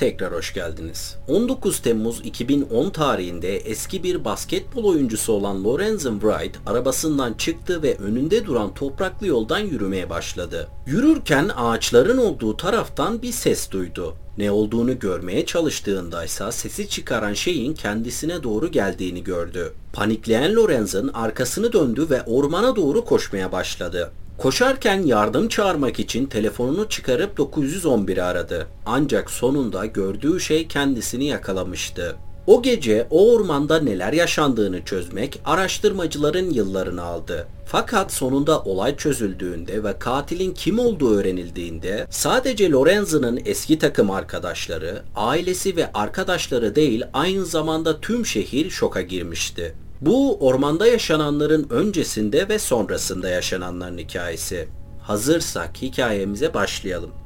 tekrar hoş geldiniz. 19 Temmuz 2010 tarihinde eski bir basketbol oyuncusu olan Lorenzen Wright arabasından çıktı ve önünde duran topraklı yoldan yürümeye başladı. Yürürken ağaçların olduğu taraftan bir ses duydu. Ne olduğunu görmeye çalıştığında ise sesi çıkaran şeyin kendisine doğru geldiğini gördü. Panikleyen Lorenzen arkasını döndü ve ormana doğru koşmaya başladı. Koşarken yardım çağırmak için telefonunu çıkarıp 911'i aradı. Ancak sonunda gördüğü şey kendisini yakalamıştı. O gece o ormanda neler yaşandığını çözmek araştırmacıların yıllarını aldı. Fakat sonunda olay çözüldüğünde ve katilin kim olduğu öğrenildiğinde sadece Lorenzo'nun eski takım arkadaşları, ailesi ve arkadaşları değil aynı zamanda tüm şehir şoka girmişti. Bu ormanda yaşananların öncesinde ve sonrasında yaşananların hikayesi. Hazırsak hikayemize başlayalım.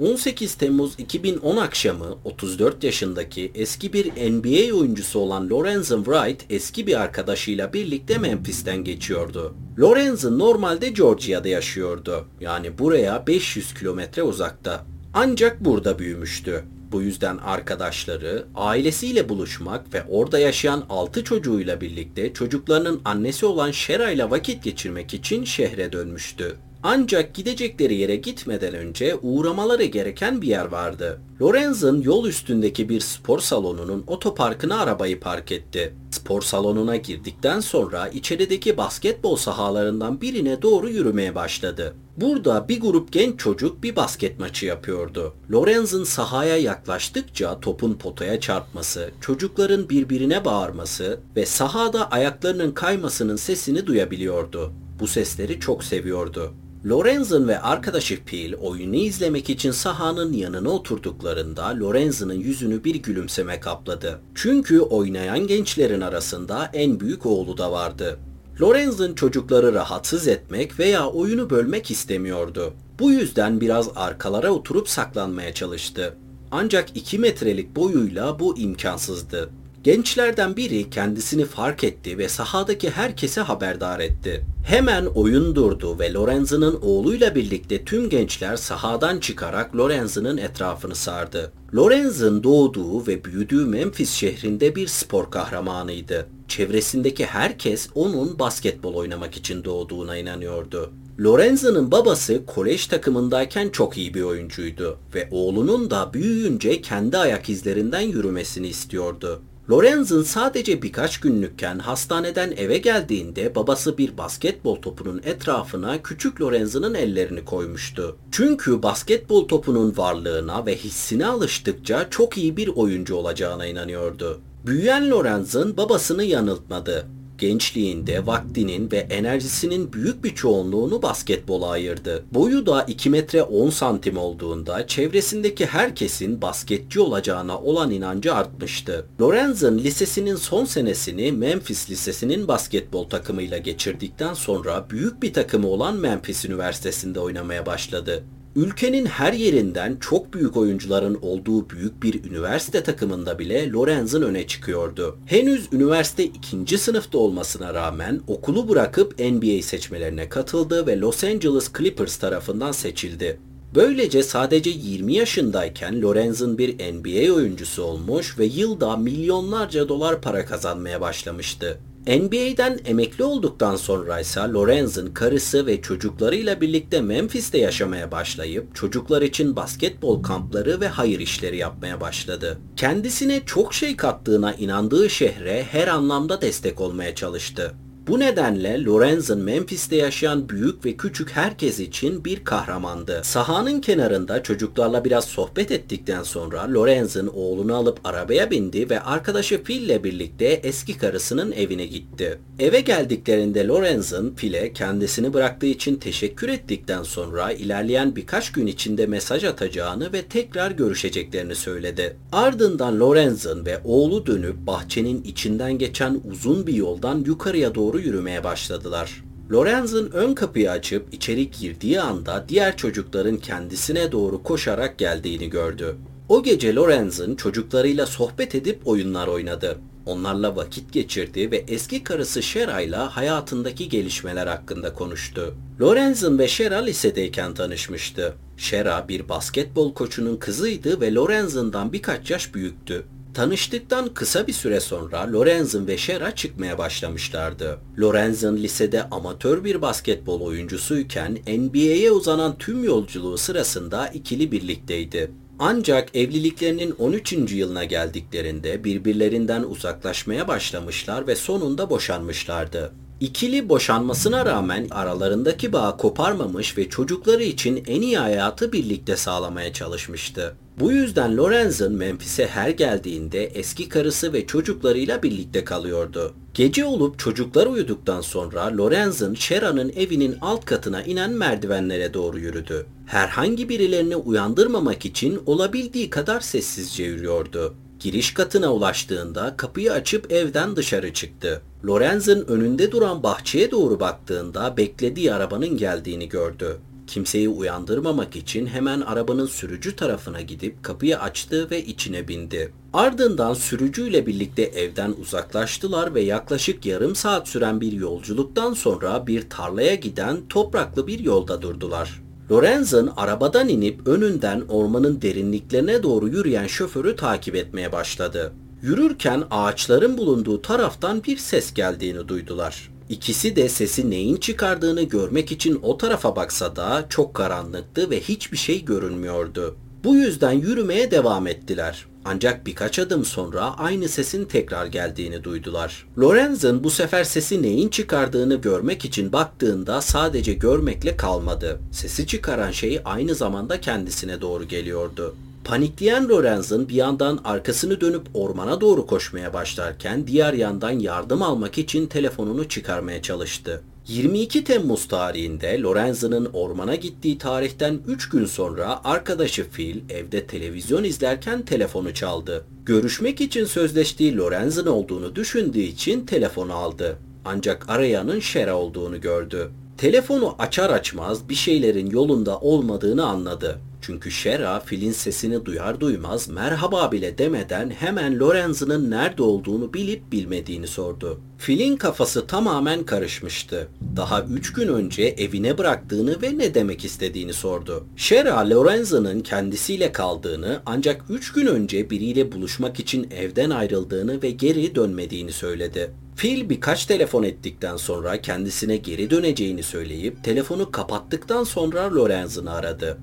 18 Temmuz 2010 akşamı 34 yaşındaki eski bir NBA oyuncusu olan Lorenzen Wright eski bir arkadaşıyla birlikte Memphis'ten geçiyordu. Lorenzen normalde Georgia'da yaşıyordu. Yani buraya 500 kilometre uzakta. Ancak burada büyümüştü. Bu yüzden arkadaşları, ailesiyle buluşmak ve orada yaşayan 6 çocuğuyla birlikte çocuklarının annesi olan Shera ile vakit geçirmek için şehre dönmüştü. Ancak gidecekleri yere gitmeden önce uğramaları gereken bir yer vardı. Lorenz'ın yol üstündeki bir spor salonunun otoparkına arabayı park etti. Spor salonuna girdikten sonra içerideki basketbol sahalarından birine doğru yürümeye başladı. Burada bir grup genç çocuk bir basket maçı yapıyordu. Lorenz'ın sahaya yaklaştıkça topun potaya çarpması, çocukların birbirine bağırması ve sahada ayaklarının kaymasının sesini duyabiliyordu. Bu sesleri çok seviyordu. Lorenzen ve arkadaşı Pil oyunu izlemek için sahanın yanına oturduklarında Lorenzen'ın yüzünü bir gülümseme kapladı. Çünkü oynayan gençlerin arasında en büyük oğlu da vardı. Lorenzen çocukları rahatsız etmek veya oyunu bölmek istemiyordu. Bu yüzden biraz arkalara oturup saklanmaya çalıştı. Ancak 2 metrelik boyuyla bu imkansızdı. Gençlerden biri kendisini fark etti ve sahadaki herkese haberdar etti. Hemen oyun durdu ve Lorenzo'nun oğluyla birlikte tüm gençler sahadan çıkarak Lorenzo'nun etrafını sardı. Lorenzo'nun doğduğu ve büyüdüğü Memphis şehrinde bir spor kahramanıydı. Çevresindeki herkes onun basketbol oynamak için doğduğuna inanıyordu. Lorenzo'nun babası kolej takımındayken çok iyi bir oyuncuydu ve oğlunun da büyüyünce kendi ayak izlerinden yürümesini istiyordu. Lorenz'ın sadece birkaç günlükken hastaneden eve geldiğinde babası bir basketbol topunun etrafına küçük Lorenz'ın ellerini koymuştu. Çünkü basketbol topunun varlığına ve hissine alıştıkça çok iyi bir oyuncu olacağına inanıyordu. Büyüyen Lorenz'ın babasını yanıltmadı gençliğinde vaktinin ve enerjisinin büyük bir çoğunluğunu basketbola ayırdı. Boyu da 2 metre 10 santim olduğunda çevresindeki herkesin basketçi olacağına olan inancı artmıştı. Lorenzen lisesinin son senesini Memphis Lisesi'nin basketbol takımıyla geçirdikten sonra büyük bir takımı olan Memphis Üniversitesi'nde oynamaya başladı. Ülkenin her yerinden çok büyük oyuncuların olduğu büyük bir üniversite takımında bile Lorenz'in öne çıkıyordu. Henüz üniversite ikinci sınıfta olmasına rağmen okulu bırakıp NBA seçmelerine katıldı ve Los Angeles Clippers tarafından seçildi. Böylece sadece 20 yaşındayken Lorenz'in bir NBA oyuncusu olmuş ve yılda milyonlarca dolar para kazanmaya başlamıştı. NBA'den emekli olduktan sonra ise Lorenz'in karısı ve çocuklarıyla birlikte Memphis'te yaşamaya başlayıp çocuklar için basketbol kampları ve hayır işleri yapmaya başladı. Kendisine çok şey kattığına inandığı şehre her anlamda destek olmaya çalıştı. Bu nedenle Lorenzen Memphis'te yaşayan büyük ve küçük herkes için bir kahramandı. Sahanın kenarında çocuklarla biraz sohbet ettikten sonra Lorenzen oğlunu alıp arabaya bindi ve arkadaşı Phil ile birlikte eski karısının evine gitti. Eve geldiklerinde Lorenzen Phil'e kendisini bıraktığı için teşekkür ettikten sonra ilerleyen birkaç gün içinde mesaj atacağını ve tekrar görüşeceklerini söyledi. Ardından Lorenzen ve oğlu dönüp bahçenin içinden geçen uzun bir yoldan yukarıya doğru yürümeye başladılar. Lorenz'in ön kapıyı açıp içeri girdiği anda diğer çocukların kendisine doğru koşarak geldiğini gördü. O gece Lorenz'in çocuklarıyla sohbet edip oyunlar oynadı. Onlarla vakit geçirdi ve eski karısı Shera ile hayatındaki gelişmeler hakkında konuştu. Lorenzen ve Shera lisedeyken tanışmıştı. Shera bir basketbol koçunun kızıydı ve Lorenzen'dan birkaç yaş büyüktü. Tanıştıktan kısa bir süre sonra Lorenzen ve Shera çıkmaya başlamışlardı. Lorenzen lisede amatör bir basketbol oyuncusuyken NBA'ye uzanan tüm yolculuğu sırasında ikili birlikteydi. Ancak evliliklerinin 13. yılına geldiklerinde birbirlerinden uzaklaşmaya başlamışlar ve sonunda boşanmışlardı. İkili boşanmasına rağmen aralarındaki bağ koparmamış ve çocukları için en iyi hayatı birlikte sağlamaya çalışmıştı. Bu yüzden Lorenzen Memphis'e her geldiğinde eski karısı ve çocuklarıyla birlikte kalıyordu. Gece olup çocuklar uyuduktan sonra Lorenzen Shera'nın evinin alt katına inen merdivenlere doğru yürüdü. Herhangi birilerini uyandırmamak için olabildiği kadar sessizce yürüyordu. Giriş katına ulaştığında kapıyı açıp evden dışarı çıktı. Lorenzen önünde duran bahçeye doğru baktığında beklediği arabanın geldiğini gördü. Kimseyi uyandırmamak için hemen arabanın sürücü tarafına gidip kapıyı açtı ve içine bindi. Ardından sürücüyle birlikte evden uzaklaştılar ve yaklaşık yarım saat süren bir yolculuktan sonra bir tarlaya giden topraklı bir yolda durdular. Lorenzen arabadan inip önünden ormanın derinliklerine doğru yürüyen şoförü takip etmeye başladı. Yürürken ağaçların bulunduğu taraftan bir ses geldiğini duydular. İkisi de sesi neyin çıkardığını görmek için o tarafa baksa da çok karanlıktı ve hiçbir şey görünmüyordu. Bu yüzden yürümeye devam ettiler. Ancak birkaç adım sonra aynı sesin tekrar geldiğini duydular. Lorenzen bu sefer sesi neyin çıkardığını görmek için baktığında sadece görmekle kalmadı. Sesi çıkaran şey aynı zamanda kendisine doğru geliyordu. Panikleyen Lorenzen bir yandan arkasını dönüp ormana doğru koşmaya başlarken diğer yandan yardım almak için telefonunu çıkarmaya çalıştı. 22 Temmuz tarihinde Lorenzen'ın ormana gittiği tarihten 3 gün sonra arkadaşı Phil evde televizyon izlerken telefonu çaldı. Görüşmek için sözleştiği Lorenzen olduğunu düşündüğü için telefonu aldı. Ancak arayanın Shera olduğunu gördü. Telefonu açar açmaz bir şeylerin yolunda olmadığını anladı. Çünkü Shera filin sesini duyar duymaz merhaba bile demeden hemen Lorenzen'ın nerede olduğunu bilip bilmediğini sordu. Filin kafası tamamen karışmıştı. Daha üç gün önce evine bıraktığını ve ne demek istediğini sordu. Shera Lorenzen'ın kendisiyle kaldığını ancak üç gün önce biriyle buluşmak için evden ayrıldığını ve geri dönmediğini söyledi. Phil birkaç telefon ettikten sonra kendisine geri döneceğini söyleyip telefonu kapattıktan sonra Lorenzen'ı aradı.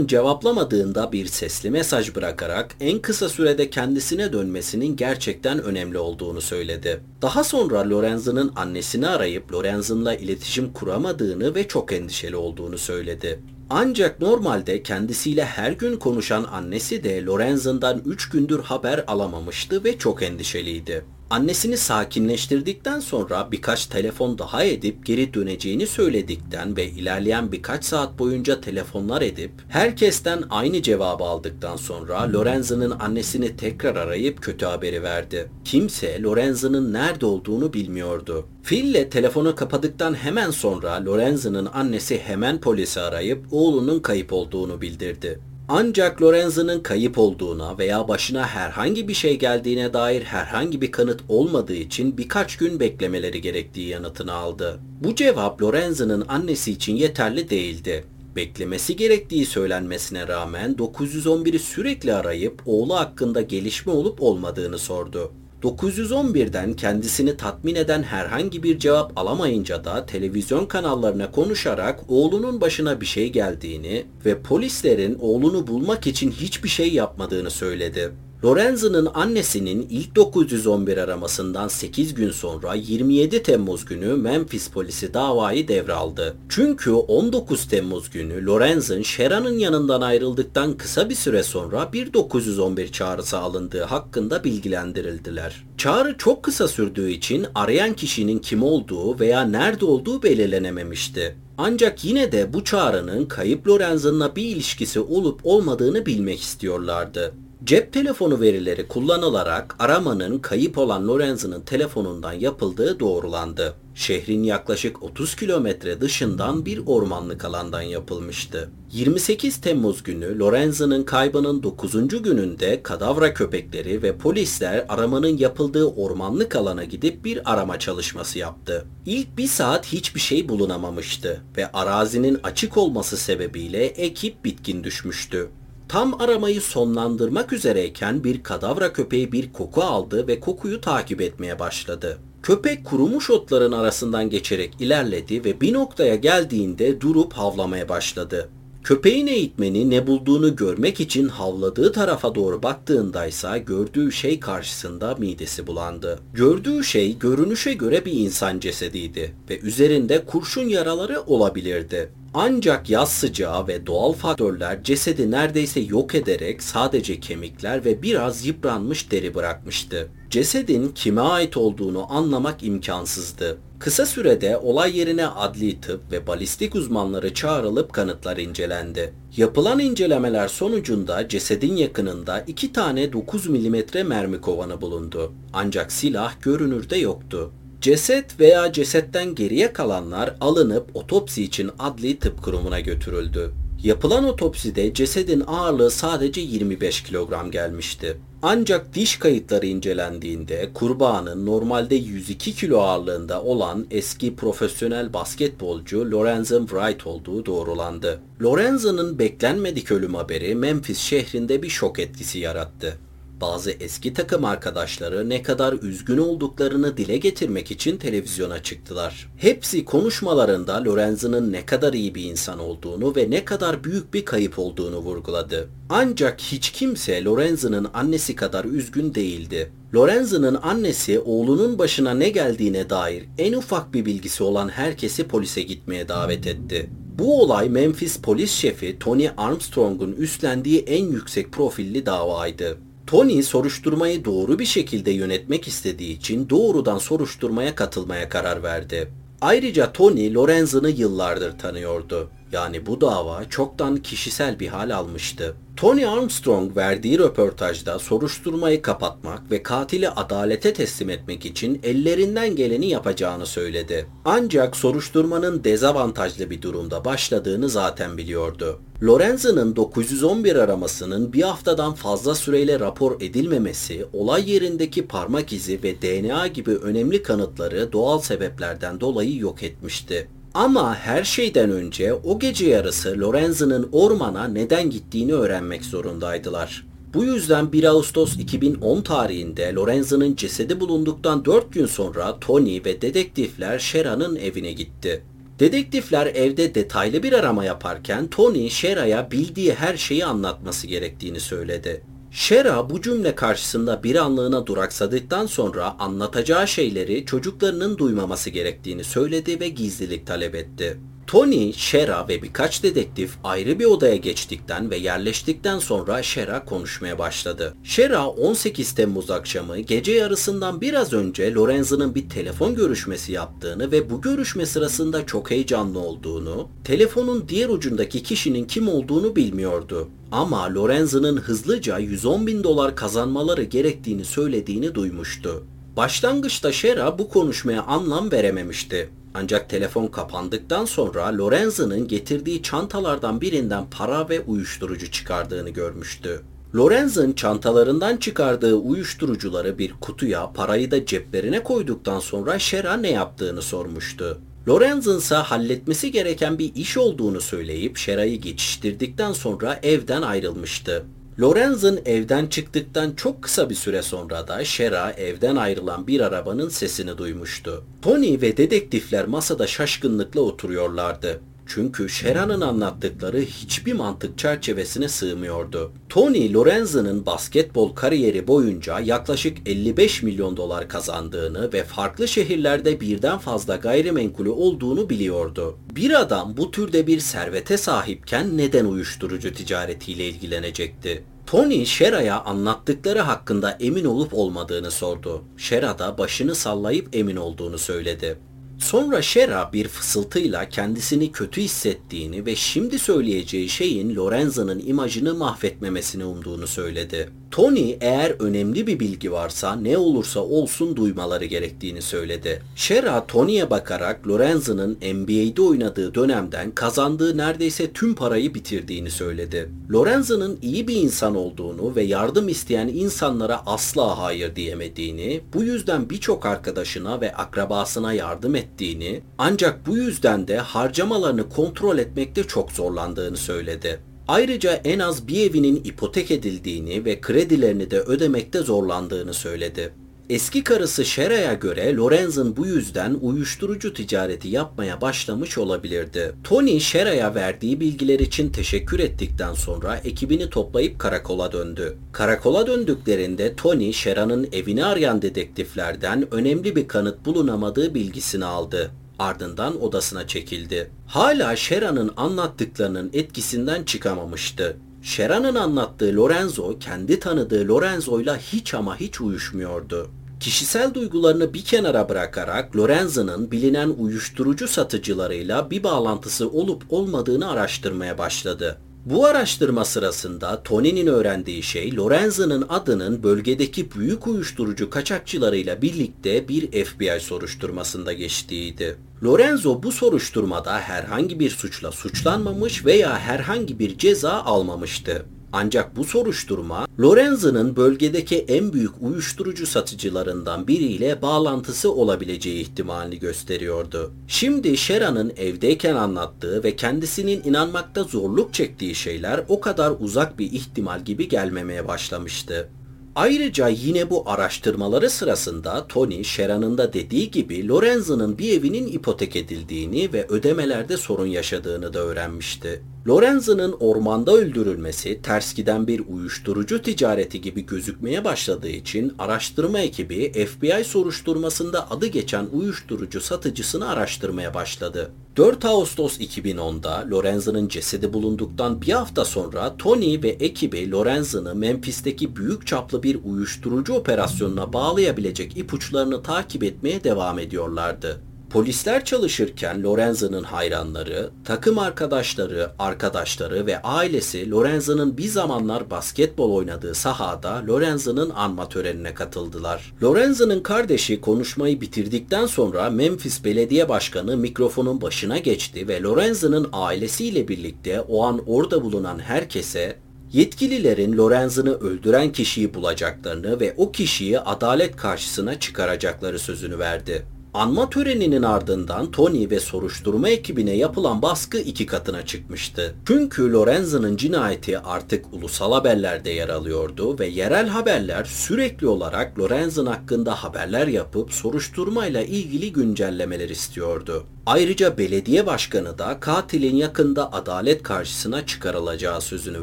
Lorenzen cevaplamadığında bir sesli mesaj bırakarak en kısa sürede kendisine dönmesinin gerçekten önemli olduğunu söyledi. Daha sonra Lorenzen'ın annesini arayıp Lorenzen'la iletişim kuramadığını ve çok endişeli olduğunu söyledi. Ancak normalde kendisiyle her gün konuşan annesi de Lorenzen'dan 3 gündür haber alamamıştı ve çok endişeliydi. Annesini sakinleştirdikten sonra birkaç telefon daha edip geri döneceğini söyledikten ve ilerleyen birkaç saat boyunca telefonlar edip herkesten aynı cevabı aldıktan sonra Lorenzo'nun annesini tekrar arayıp kötü haberi verdi. Kimse Lorenzo'nun nerede olduğunu bilmiyordu. Phil'le telefonu kapadıktan hemen sonra Lorenzo'nun annesi hemen polisi arayıp oğlunun kayıp olduğunu bildirdi. Ancak Lorenzo'nun kayıp olduğuna veya başına herhangi bir şey geldiğine dair herhangi bir kanıt olmadığı için birkaç gün beklemeleri gerektiği yanıtını aldı. Bu cevap Lorenzo'nun annesi için yeterli değildi. Beklemesi gerektiği söylenmesine rağmen 911'i sürekli arayıp oğlu hakkında gelişme olup olmadığını sordu. 911'den kendisini tatmin eden herhangi bir cevap alamayınca da televizyon kanallarına konuşarak oğlunun başına bir şey geldiğini ve polislerin oğlunu bulmak için hiçbir şey yapmadığını söyledi. Lorenzo'nun annesinin ilk 911 aramasından 8 gün sonra 27 Temmuz günü Memphis polisi davayı devraldı. Çünkü 19 Temmuz günü Lorenzo'nun Shera'nın yanından ayrıldıktan kısa bir süre sonra bir 911 çağrısı alındığı hakkında bilgilendirildiler. Çağrı çok kısa sürdüğü için arayan kişinin kim olduğu veya nerede olduğu belirlenememişti. Ancak yine de bu çağrının kayıp Lorenzo'nunla bir ilişkisi olup olmadığını bilmek istiyorlardı. Cep telefonu verileri kullanılarak aramanın kayıp olan Lorenzo'nun telefonundan yapıldığı doğrulandı. Şehrin yaklaşık 30 kilometre dışından bir ormanlık alandan yapılmıştı. 28 Temmuz günü Lorenzo'nun kaybının 9. gününde kadavra köpekleri ve polisler aramanın yapıldığı ormanlık alana gidip bir arama çalışması yaptı. İlk bir saat hiçbir şey bulunamamıştı ve arazinin açık olması sebebiyle ekip bitkin düşmüştü. Tam aramayı sonlandırmak üzereyken bir kadavra köpeği bir koku aldı ve kokuyu takip etmeye başladı. Köpek kurumuş otların arasından geçerek ilerledi ve bir noktaya geldiğinde durup havlamaya başladı. Köpeğin eğitmeni ne bulduğunu görmek için havladığı tarafa doğru baktığındaysa gördüğü şey karşısında midesi bulandı. Gördüğü şey görünüşe göre bir insan cesediydi ve üzerinde kurşun yaraları olabilirdi. Ancak yaz sıcağı ve doğal faktörler cesedi neredeyse yok ederek sadece kemikler ve biraz yıpranmış deri bırakmıştı. Cesedin kime ait olduğunu anlamak imkansızdı. Kısa sürede olay yerine adli tıp ve balistik uzmanları çağrılıp kanıtlar incelendi. Yapılan incelemeler sonucunda cesedin yakınında iki tane 9 mm mermi kovanı bulundu. Ancak silah görünürde yoktu. Ceset veya cesetten geriye kalanlar alınıp otopsi için adli tıp kurumuna götürüldü. Yapılan otopside cesedin ağırlığı sadece 25 kilogram gelmişti. Ancak diş kayıtları incelendiğinde kurbağanın normalde 102 kilo ağırlığında olan eski profesyonel basketbolcu Lorenzen Wright olduğu doğrulandı. Lorenzen'ın beklenmedik ölüm haberi Memphis şehrinde bir şok etkisi yarattı bazı eski takım arkadaşları ne kadar üzgün olduklarını dile getirmek için televizyona çıktılar. Hepsi konuşmalarında Lorenzo'nun ne kadar iyi bir insan olduğunu ve ne kadar büyük bir kayıp olduğunu vurguladı. Ancak hiç kimse Lorenzo'nun annesi kadar üzgün değildi. Lorenzo'nun annesi oğlunun başına ne geldiğine dair en ufak bir bilgisi olan herkesi polise gitmeye davet etti. Bu olay Memphis polis şefi Tony Armstrong'un üstlendiği en yüksek profilli davaydı. Tony soruşturmayı doğru bir şekilde yönetmek istediği için doğrudan soruşturmaya katılmaya karar verdi. Ayrıca Tony Lorenzo'nu yıllardır tanıyordu. Yani bu dava çoktan kişisel bir hal almıştı. Tony Armstrong verdiği röportajda soruşturmayı kapatmak ve katili adalete teslim etmek için ellerinden geleni yapacağını söyledi. Ancak soruşturmanın dezavantajlı bir durumda başladığını zaten biliyordu. Lorenzo'nun 911 aramasının bir haftadan fazla süreyle rapor edilmemesi, olay yerindeki parmak izi ve DNA gibi önemli kanıtları doğal sebeplerden dolayı yok etmişti. Ama her şeyden önce o gece yarısı Lorenzo'nun ormana neden gittiğini öğrenmek zorundaydılar. Bu yüzden 1 Ağustos 2010 tarihinde Lorenzo'nun cesedi bulunduktan 4 gün sonra Tony ve dedektifler Shera'nın evine gitti. Dedektifler evde detaylı bir arama yaparken Tony Shera'ya bildiği her şeyi anlatması gerektiğini söyledi. Shera bu cümle karşısında bir anlığına duraksadıktan sonra anlatacağı şeyleri çocuklarının duymaması gerektiğini söyledi ve gizlilik talep etti. Tony, Shera ve birkaç dedektif ayrı bir odaya geçtikten ve yerleştikten sonra Shera konuşmaya başladı. Shera 18 Temmuz akşamı gece yarısından biraz önce Lorenzo'nun bir telefon görüşmesi yaptığını ve bu görüşme sırasında çok heyecanlı olduğunu, telefonun diğer ucundaki kişinin kim olduğunu bilmiyordu. Ama Lorenzo'nun hızlıca 110 bin dolar kazanmaları gerektiğini söylediğini duymuştu. Başlangıçta Shera bu konuşmaya anlam verememişti. Ancak telefon kapandıktan sonra Lorenzo'nun getirdiği çantalardan birinden para ve uyuşturucu çıkardığını görmüştü. Lorenz'ın çantalarından çıkardığı uyuşturucuları bir kutuya, parayı da ceplerine koyduktan sonra Shera ne yaptığını sormuştu. Lorenz'ın ise halletmesi gereken bir iş olduğunu söyleyip Shera'yı geçiştirdikten sonra evden ayrılmıştı. Lorenz'ın evden çıktıktan çok kısa bir süre sonra da Shera evden ayrılan bir arabanın sesini duymuştu. Tony ve dedektifler masada şaşkınlıkla oturuyorlardı. Çünkü Shera'nın anlattıkları hiçbir mantık çerçevesine sığmıyordu. Tony Lorenzo'nun basketbol kariyeri boyunca yaklaşık 55 milyon dolar kazandığını ve farklı şehirlerde birden fazla gayrimenkulü olduğunu biliyordu. Bir adam bu türde bir servete sahipken neden uyuşturucu ticaretiyle ilgilenecekti? Tony Shera'ya anlattıkları hakkında emin olup olmadığını sordu. Shera da başını sallayıp emin olduğunu söyledi. Sonra Shera bir fısıltıyla kendisini kötü hissettiğini ve şimdi söyleyeceği şeyin Lorenza'nın imajını mahvetmemesini umduğunu söyledi. Tony eğer önemli bir bilgi varsa ne olursa olsun duymaları gerektiğini söyledi. Shera Tony'ye bakarak Lorenzo'nun NBA'de oynadığı dönemden kazandığı neredeyse tüm parayı bitirdiğini söyledi. Lorenzo'nun iyi bir insan olduğunu ve yardım isteyen insanlara asla hayır diyemediğini, bu yüzden birçok arkadaşına ve akrabasına yardım ettiğini, ancak bu yüzden de harcamalarını kontrol etmekte çok zorlandığını söyledi. Ayrıca en az bir evinin ipotek edildiğini ve kredilerini de ödemekte zorlandığını söyledi. Eski karısı Shera'ya göre Lorenz'in bu yüzden uyuşturucu ticareti yapmaya başlamış olabilirdi. Tony Shera'ya verdiği bilgiler için teşekkür ettikten sonra ekibini toplayıp karakola döndü. Karakola döndüklerinde Tony Shera'nın evini arayan dedektiflerden önemli bir kanıt bulunamadığı bilgisini aldı. Ardından odasına çekildi. Hala Shera'nın anlattıklarının etkisinden çıkamamıştı. Shera'nın anlattığı Lorenzo kendi tanıdığı Lorenzo'yla hiç ama hiç uyuşmuyordu. Kişisel duygularını bir kenara bırakarak Lorenzo'nun bilinen uyuşturucu satıcılarıyla bir bağlantısı olup olmadığını araştırmaya başladı. Bu araştırma sırasında Tony'nin öğrendiği şey Lorenzo'nun adının bölgedeki büyük uyuşturucu kaçakçılarıyla birlikte bir FBI soruşturmasında geçtiğiydi. Lorenzo bu soruşturmada herhangi bir suçla suçlanmamış veya herhangi bir ceza almamıştı. Ancak bu soruşturma Lorenzo'nun bölgedeki en büyük uyuşturucu satıcılarından biriyle bağlantısı olabileceği ihtimalini gösteriyordu. Şimdi Shera'nın evdeyken anlattığı ve kendisinin inanmakta zorluk çektiği şeyler o kadar uzak bir ihtimal gibi gelmemeye başlamıştı. Ayrıca yine bu araştırmaları sırasında Tony, Sharon'ın da dediği gibi Lorenzo'nun bir evinin ipotek edildiğini ve ödemelerde sorun yaşadığını da öğrenmişti. Lorenzo'nun ormanda öldürülmesi ters giden bir uyuşturucu ticareti gibi gözükmeye başladığı için araştırma ekibi FBI soruşturmasında adı geçen uyuşturucu satıcısını araştırmaya başladı. 4 Ağustos 2010'da Lorenzo'nun cesedi bulunduktan bir hafta sonra Tony ve ekibi Lorenzo'nu Memphis'teki büyük çaplı bir uyuşturucu operasyonuna bağlayabilecek ipuçlarını takip etmeye devam ediyorlardı. Polisler çalışırken Lorenzo'nun hayranları, takım arkadaşları, arkadaşları ve ailesi Lorenzo'nun bir zamanlar basketbol oynadığı sahada Lorenzo'nun anma törenine katıldılar. Lorenzo'nun kardeşi konuşmayı bitirdikten sonra Memphis Belediye Başkanı mikrofonun başına geçti ve Lorenzo'nun ailesiyle birlikte o an orada bulunan herkese Yetkililerin Lorenz'ını öldüren kişiyi bulacaklarını ve o kişiyi adalet karşısına çıkaracakları sözünü verdi. Anma töreninin ardından Tony ve soruşturma ekibine yapılan baskı iki katına çıkmıştı. Çünkü Lorenzo'nun cinayeti artık ulusal haberlerde yer alıyordu ve yerel haberler sürekli olarak Lorenzo'nun hakkında haberler yapıp soruşturmayla ilgili güncellemeler istiyordu. Ayrıca belediye başkanı da katilin yakında adalet karşısına çıkarılacağı sözünü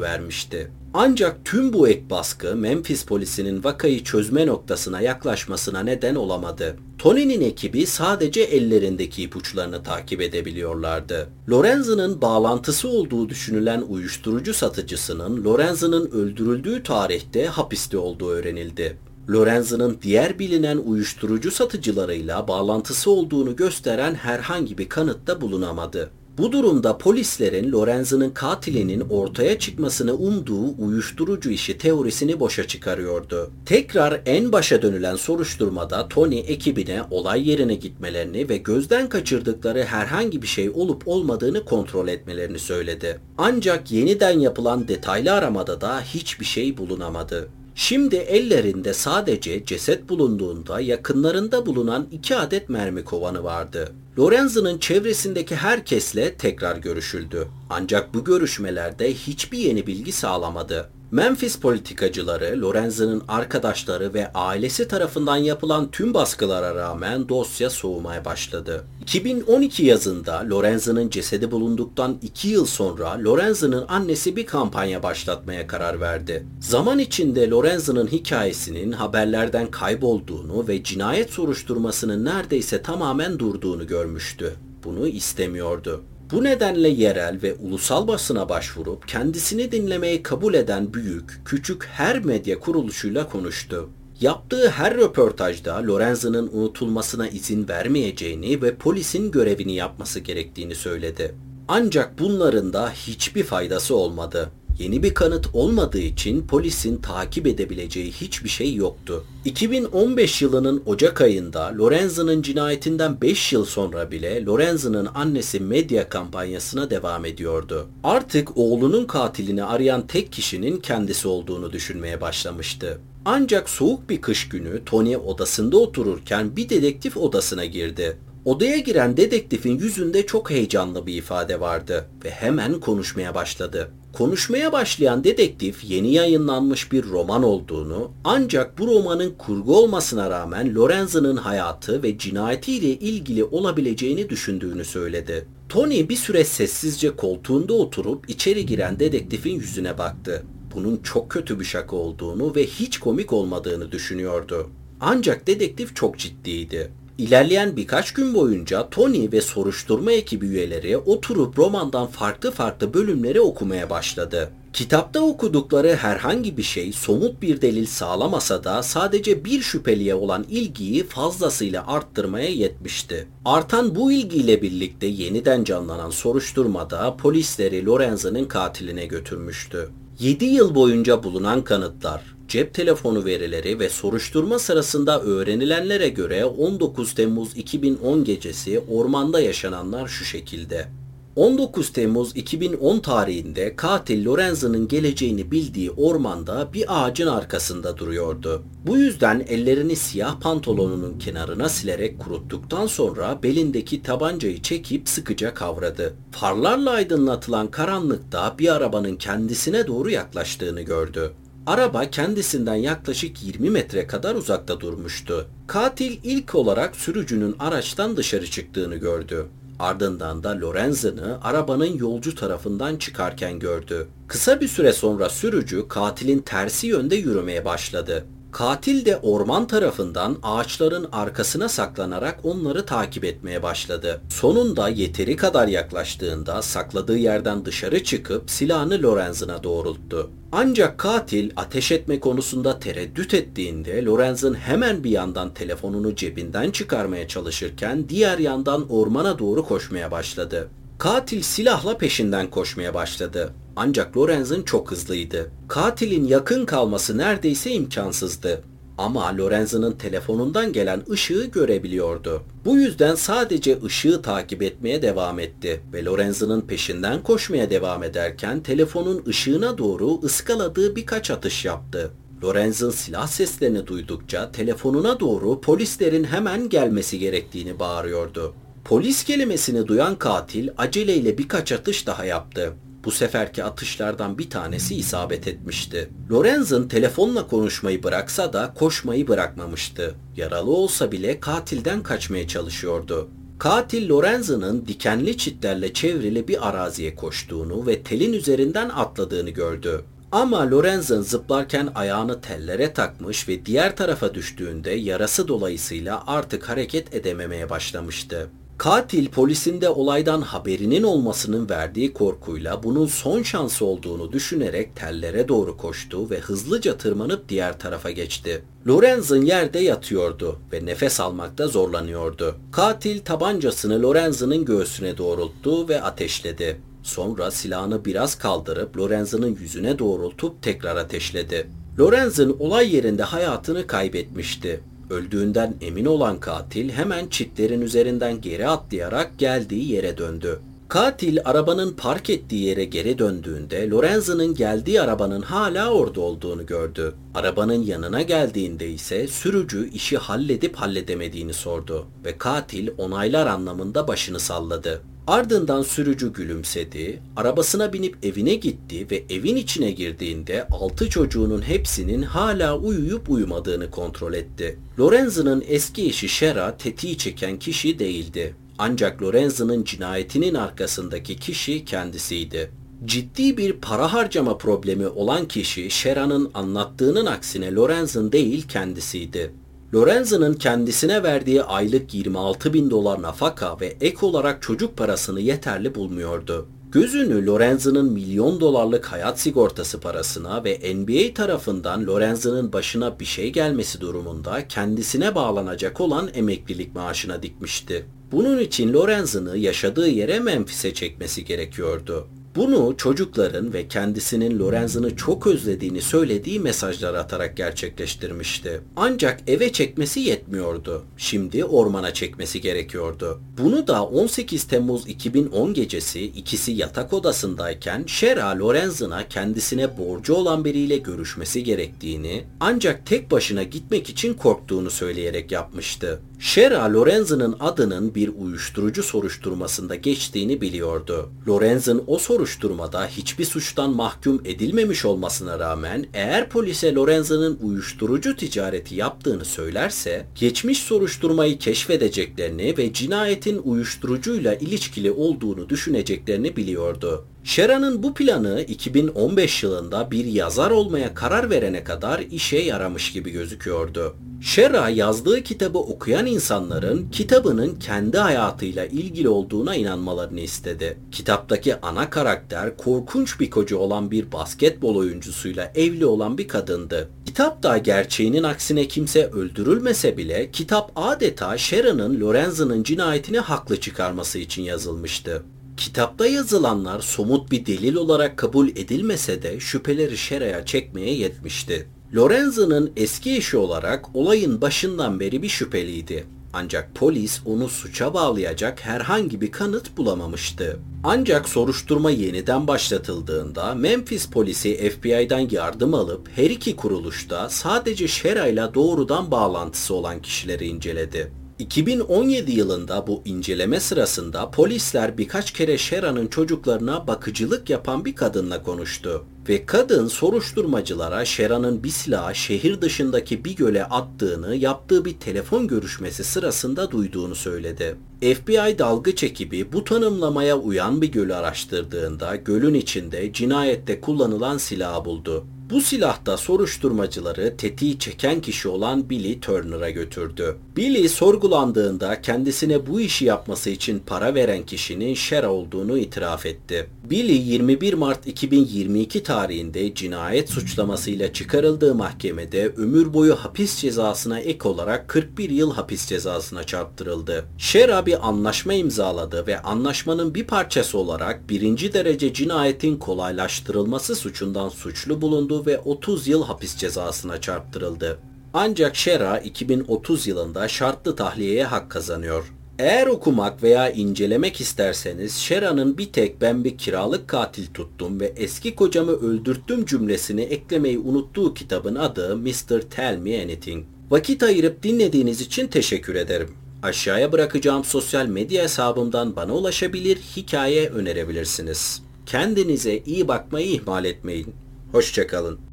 vermişti. Ancak tüm bu ek baskı Memphis polisinin vakayı çözme noktasına yaklaşmasına neden olamadı. Tony'nin ekibi sadece ellerindeki ipuçlarını takip edebiliyorlardı. Lorenzo'nun bağlantısı olduğu düşünülen uyuşturucu satıcısının Lorenzo'nun öldürüldüğü tarihte hapiste olduğu öğrenildi. Lorenzo'nun diğer bilinen uyuşturucu satıcılarıyla bağlantısı olduğunu gösteren herhangi bir kanıt da bulunamadı. Bu durumda polislerin Lorenzo'nun katilinin ortaya çıkmasını umduğu uyuşturucu işi teorisini boşa çıkarıyordu. Tekrar en başa dönülen soruşturmada Tony ekibine olay yerine gitmelerini ve gözden kaçırdıkları herhangi bir şey olup olmadığını kontrol etmelerini söyledi. Ancak yeniden yapılan detaylı aramada da hiçbir şey bulunamadı. Şimdi ellerinde sadece ceset bulunduğunda yakınlarında bulunan iki adet mermi kovanı vardı. Lorenzo'nun çevresindeki herkesle tekrar görüşüldü. Ancak bu görüşmelerde hiçbir yeni bilgi sağlamadı. Memphis politikacıları, Lorenzo'nun arkadaşları ve ailesi tarafından yapılan tüm baskılara rağmen dosya soğumaya başladı. 2012 yazında Lorenzo'nun cesedi bulunduktan 2 yıl sonra Lorenzo'nun annesi bir kampanya başlatmaya karar verdi. Zaman içinde Lorenzo'nun hikayesinin haberlerden kaybolduğunu ve cinayet soruşturmasının neredeyse tamamen durduğunu görmüştü. Bunu istemiyordu. Bu nedenle yerel ve ulusal basına başvurup kendisini dinlemeyi kabul eden büyük, küçük her medya kuruluşuyla konuştu. Yaptığı her röportajda Lorenzo'nun unutulmasına izin vermeyeceğini ve polisin görevini yapması gerektiğini söyledi. Ancak bunların da hiçbir faydası olmadı. Yeni bir kanıt olmadığı için polisin takip edebileceği hiçbir şey yoktu. 2015 yılının Ocak ayında Lorenzo'nun cinayetinden 5 yıl sonra bile Lorenzo'nun annesi medya kampanyasına devam ediyordu. Artık oğlunun katilini arayan tek kişinin kendisi olduğunu düşünmeye başlamıştı. Ancak soğuk bir kış günü Tony odasında otururken bir dedektif odasına girdi. Odaya giren dedektifin yüzünde çok heyecanlı bir ifade vardı ve hemen konuşmaya başladı. Konuşmaya başlayan dedektif yeni yayınlanmış bir roman olduğunu ancak bu romanın kurgu olmasına rağmen Lorenzo'nun hayatı ve cinayetiyle ilgili olabileceğini düşündüğünü söyledi. Tony bir süre sessizce koltuğunda oturup içeri giren dedektifin yüzüne baktı. Bunun çok kötü bir şaka olduğunu ve hiç komik olmadığını düşünüyordu. Ancak dedektif çok ciddiydi. İlerleyen birkaç gün boyunca Tony ve soruşturma ekibi üyeleri oturup romandan farklı farklı bölümleri okumaya başladı. Kitapta okudukları herhangi bir şey somut bir delil sağlamasa da sadece bir şüpheliye olan ilgiyi fazlasıyla arttırmaya yetmişti. Artan bu ilgiyle birlikte yeniden canlanan soruşturmada polisleri Lorenzo'nun katiline götürmüştü. 7 yıl boyunca bulunan kanıtlar, cep telefonu verileri ve soruşturma sırasında öğrenilenlere göre 19 Temmuz 2010 gecesi ormanda yaşananlar şu şekilde. 19 Temmuz 2010 tarihinde katil Lorenzo'nun geleceğini bildiği ormanda bir ağacın arkasında duruyordu. Bu yüzden ellerini siyah pantolonunun kenarına silerek kuruttuktan sonra belindeki tabancayı çekip sıkıca kavradı. Farlarla aydınlatılan karanlıkta bir arabanın kendisine doğru yaklaştığını gördü. Araba kendisinden yaklaşık 20 metre kadar uzakta durmuştu. Katil ilk olarak sürücünün araçtan dışarı çıktığını gördü. Ardından da Lorenzen'ı arabanın yolcu tarafından çıkarken gördü. Kısa bir süre sonra sürücü katilin tersi yönde yürümeye başladı. Katil de orman tarafından ağaçların arkasına saklanarak onları takip etmeye başladı. Sonunda yeteri kadar yaklaştığında sakladığı yerden dışarı çıkıp silahını Lorenzen'a doğrulttu. Ancak katil ateş etme konusunda tereddüt ettiğinde Lorenzen hemen bir yandan telefonunu cebinden çıkarmaya çalışırken diğer yandan ormana doğru koşmaya başladı. Katil silahla peşinden koşmaya başladı. Ancak Lorenzen çok hızlıydı. Katilin yakın kalması neredeyse imkansızdı. Ama Lorenzen'ın telefonundan gelen ışığı görebiliyordu. Bu yüzden sadece ışığı takip etmeye devam etti ve Lorenzen'ın peşinden koşmaya devam ederken telefonun ışığına doğru ıskaladığı birkaç atış yaptı. Lorenzen silah seslerini duydukça telefonuna doğru polislerin hemen gelmesi gerektiğini bağırıyordu. Polis kelimesini duyan katil aceleyle birkaç atış daha yaptı. Bu seferki atışlardan bir tanesi isabet etmişti. Lorenzen telefonla konuşmayı bıraksa da koşmayı bırakmamıştı. Yaralı olsa bile katilden kaçmaya çalışıyordu. Katil Lorenzen'ın dikenli çitlerle çevrili bir araziye koştuğunu ve telin üzerinden atladığını gördü. Ama Lorenzen zıplarken ayağını tellere takmış ve diğer tarafa düştüğünde yarası dolayısıyla artık hareket edememeye başlamıştı. Katil polisinde olaydan haberinin olmasının verdiği korkuyla bunun son şansı olduğunu düşünerek tellere doğru koştu ve hızlıca tırmanıp diğer tarafa geçti. Lorenzen yerde yatıyordu ve nefes almakta zorlanıyordu. Katil tabancasını Lorenzen'ın göğsüne doğrulttu ve ateşledi. Sonra silahını biraz kaldırıp Lorenzen'ın yüzüne doğrultup tekrar ateşledi. Lorenzen olay yerinde hayatını kaybetmişti. Öldüğünden emin olan katil hemen çitlerin üzerinden geri atlayarak geldiği yere döndü. Katil arabanın park ettiği yere geri döndüğünde Lorenzo'nun geldiği arabanın hala orada olduğunu gördü. Arabanın yanına geldiğinde ise sürücü işi halledip halledemediğini sordu ve katil onaylar anlamında başını salladı. Ardından sürücü gülümsedi, arabasına binip evine gitti ve evin içine girdiğinde altı çocuğunun hepsinin hala uyuyup uyumadığını kontrol etti. Lorenzo'nun eski eşi Shera tetiği çeken kişi değildi. Ancak Lorenzo'nun cinayetinin arkasındaki kişi kendisiydi. Ciddi bir para harcama problemi olan kişi Shera'nın anlattığının aksine Lorenzo'nun değil kendisiydi. Lorenzo'nun kendisine verdiği aylık 26 bin dolar nafaka ve ek olarak çocuk parasını yeterli bulmuyordu. Gözünü Lorenzo'nun milyon dolarlık hayat sigortası parasına ve NBA tarafından Lorenzo'nun başına bir şey gelmesi durumunda kendisine bağlanacak olan emeklilik maaşına dikmişti. Bunun için Lorenzo'nu yaşadığı yere Memphis'e çekmesi gerekiyordu. Bunu çocukların ve kendisinin Lorenz'ını çok özlediğini söylediği mesajlar atarak gerçekleştirmişti. Ancak eve çekmesi yetmiyordu. Şimdi ormana çekmesi gerekiyordu. Bunu da 18 Temmuz 2010 gecesi ikisi yatak odasındayken Shera Lorenz'ına kendisine borcu olan biriyle görüşmesi gerektiğini ancak tek başına gitmek için korktuğunu söyleyerek yapmıştı. Shera Lorenz'ın adının bir uyuşturucu soruşturmasında geçtiğini biliyordu. Lorenz'ın o soruşturmada hiçbir suçtan mahkum edilmemiş olmasına rağmen eğer polise Lorenz'ın uyuşturucu ticareti yaptığını söylerse geçmiş soruşturmayı keşfedeceklerini ve cinayetin uyuşturucuyla ilişkili olduğunu düşüneceklerini biliyordu. Shera'nın bu planı 2015 yılında bir yazar olmaya karar verene kadar işe yaramış gibi gözüküyordu. Shera yazdığı kitabı okuyan insanların kitabının kendi hayatıyla ilgili olduğuna inanmalarını istedi. Kitaptaki ana karakter korkunç bir koca olan bir basketbol oyuncusuyla evli olan bir kadındı. Kitapta gerçeğinin aksine kimse öldürülmese bile kitap adeta Shera'nın Lorenza'nın cinayetini haklı çıkarması için yazılmıştı. Kitapta yazılanlar somut bir delil olarak kabul edilmese de şüpheleri Shera'ya çekmeye yetmişti. Lorenza'nın eski eşi olarak olayın başından beri bir şüpheliydi. Ancak polis onu suça bağlayacak herhangi bir kanıt bulamamıştı. Ancak soruşturma yeniden başlatıldığında Memphis polisi FBI'dan yardım alıp her iki kuruluşta sadece Shera doğrudan bağlantısı olan kişileri inceledi. 2017 yılında bu inceleme sırasında polisler birkaç kere Shera'nın çocuklarına bakıcılık yapan bir kadınla konuştu. Ve kadın soruşturmacılara Shera'nın bir silahı şehir dışındaki bir göle attığını yaptığı bir telefon görüşmesi sırasında duyduğunu söyledi. FBI dalgıç ekibi bu tanımlamaya uyan bir gölü araştırdığında gölün içinde cinayette kullanılan silahı buldu. Bu silahta soruşturmacıları tetiği çeken kişi olan Billy Turner'a götürdü. Billy sorgulandığında kendisine bu işi yapması için para veren kişinin Shera olduğunu itiraf etti. Billy 21 Mart 2022 tarihinde cinayet suçlamasıyla çıkarıldığı mahkemede ömür boyu hapis cezasına ek olarak 41 yıl hapis cezasına çarptırıldı. Shera bir anlaşma imzaladı ve anlaşmanın bir parçası olarak birinci derece cinayetin kolaylaştırılması suçundan suçlu bulundu ve 30 yıl hapis cezasına çarptırıldı. Ancak Shera 2030 yılında şartlı tahliyeye hak kazanıyor. Eğer okumak veya incelemek isterseniz Shera'nın bir tek ben bir kiralık katil tuttum ve eski kocamı öldürttüm cümlesini eklemeyi unuttuğu kitabın adı Mr. Tell Me Anything. Vakit ayırıp dinlediğiniz için teşekkür ederim. Aşağıya bırakacağım sosyal medya hesabımdan bana ulaşabilir, hikaye önerebilirsiniz. Kendinize iyi bakmayı ihmal etmeyin. Hoşçakalın.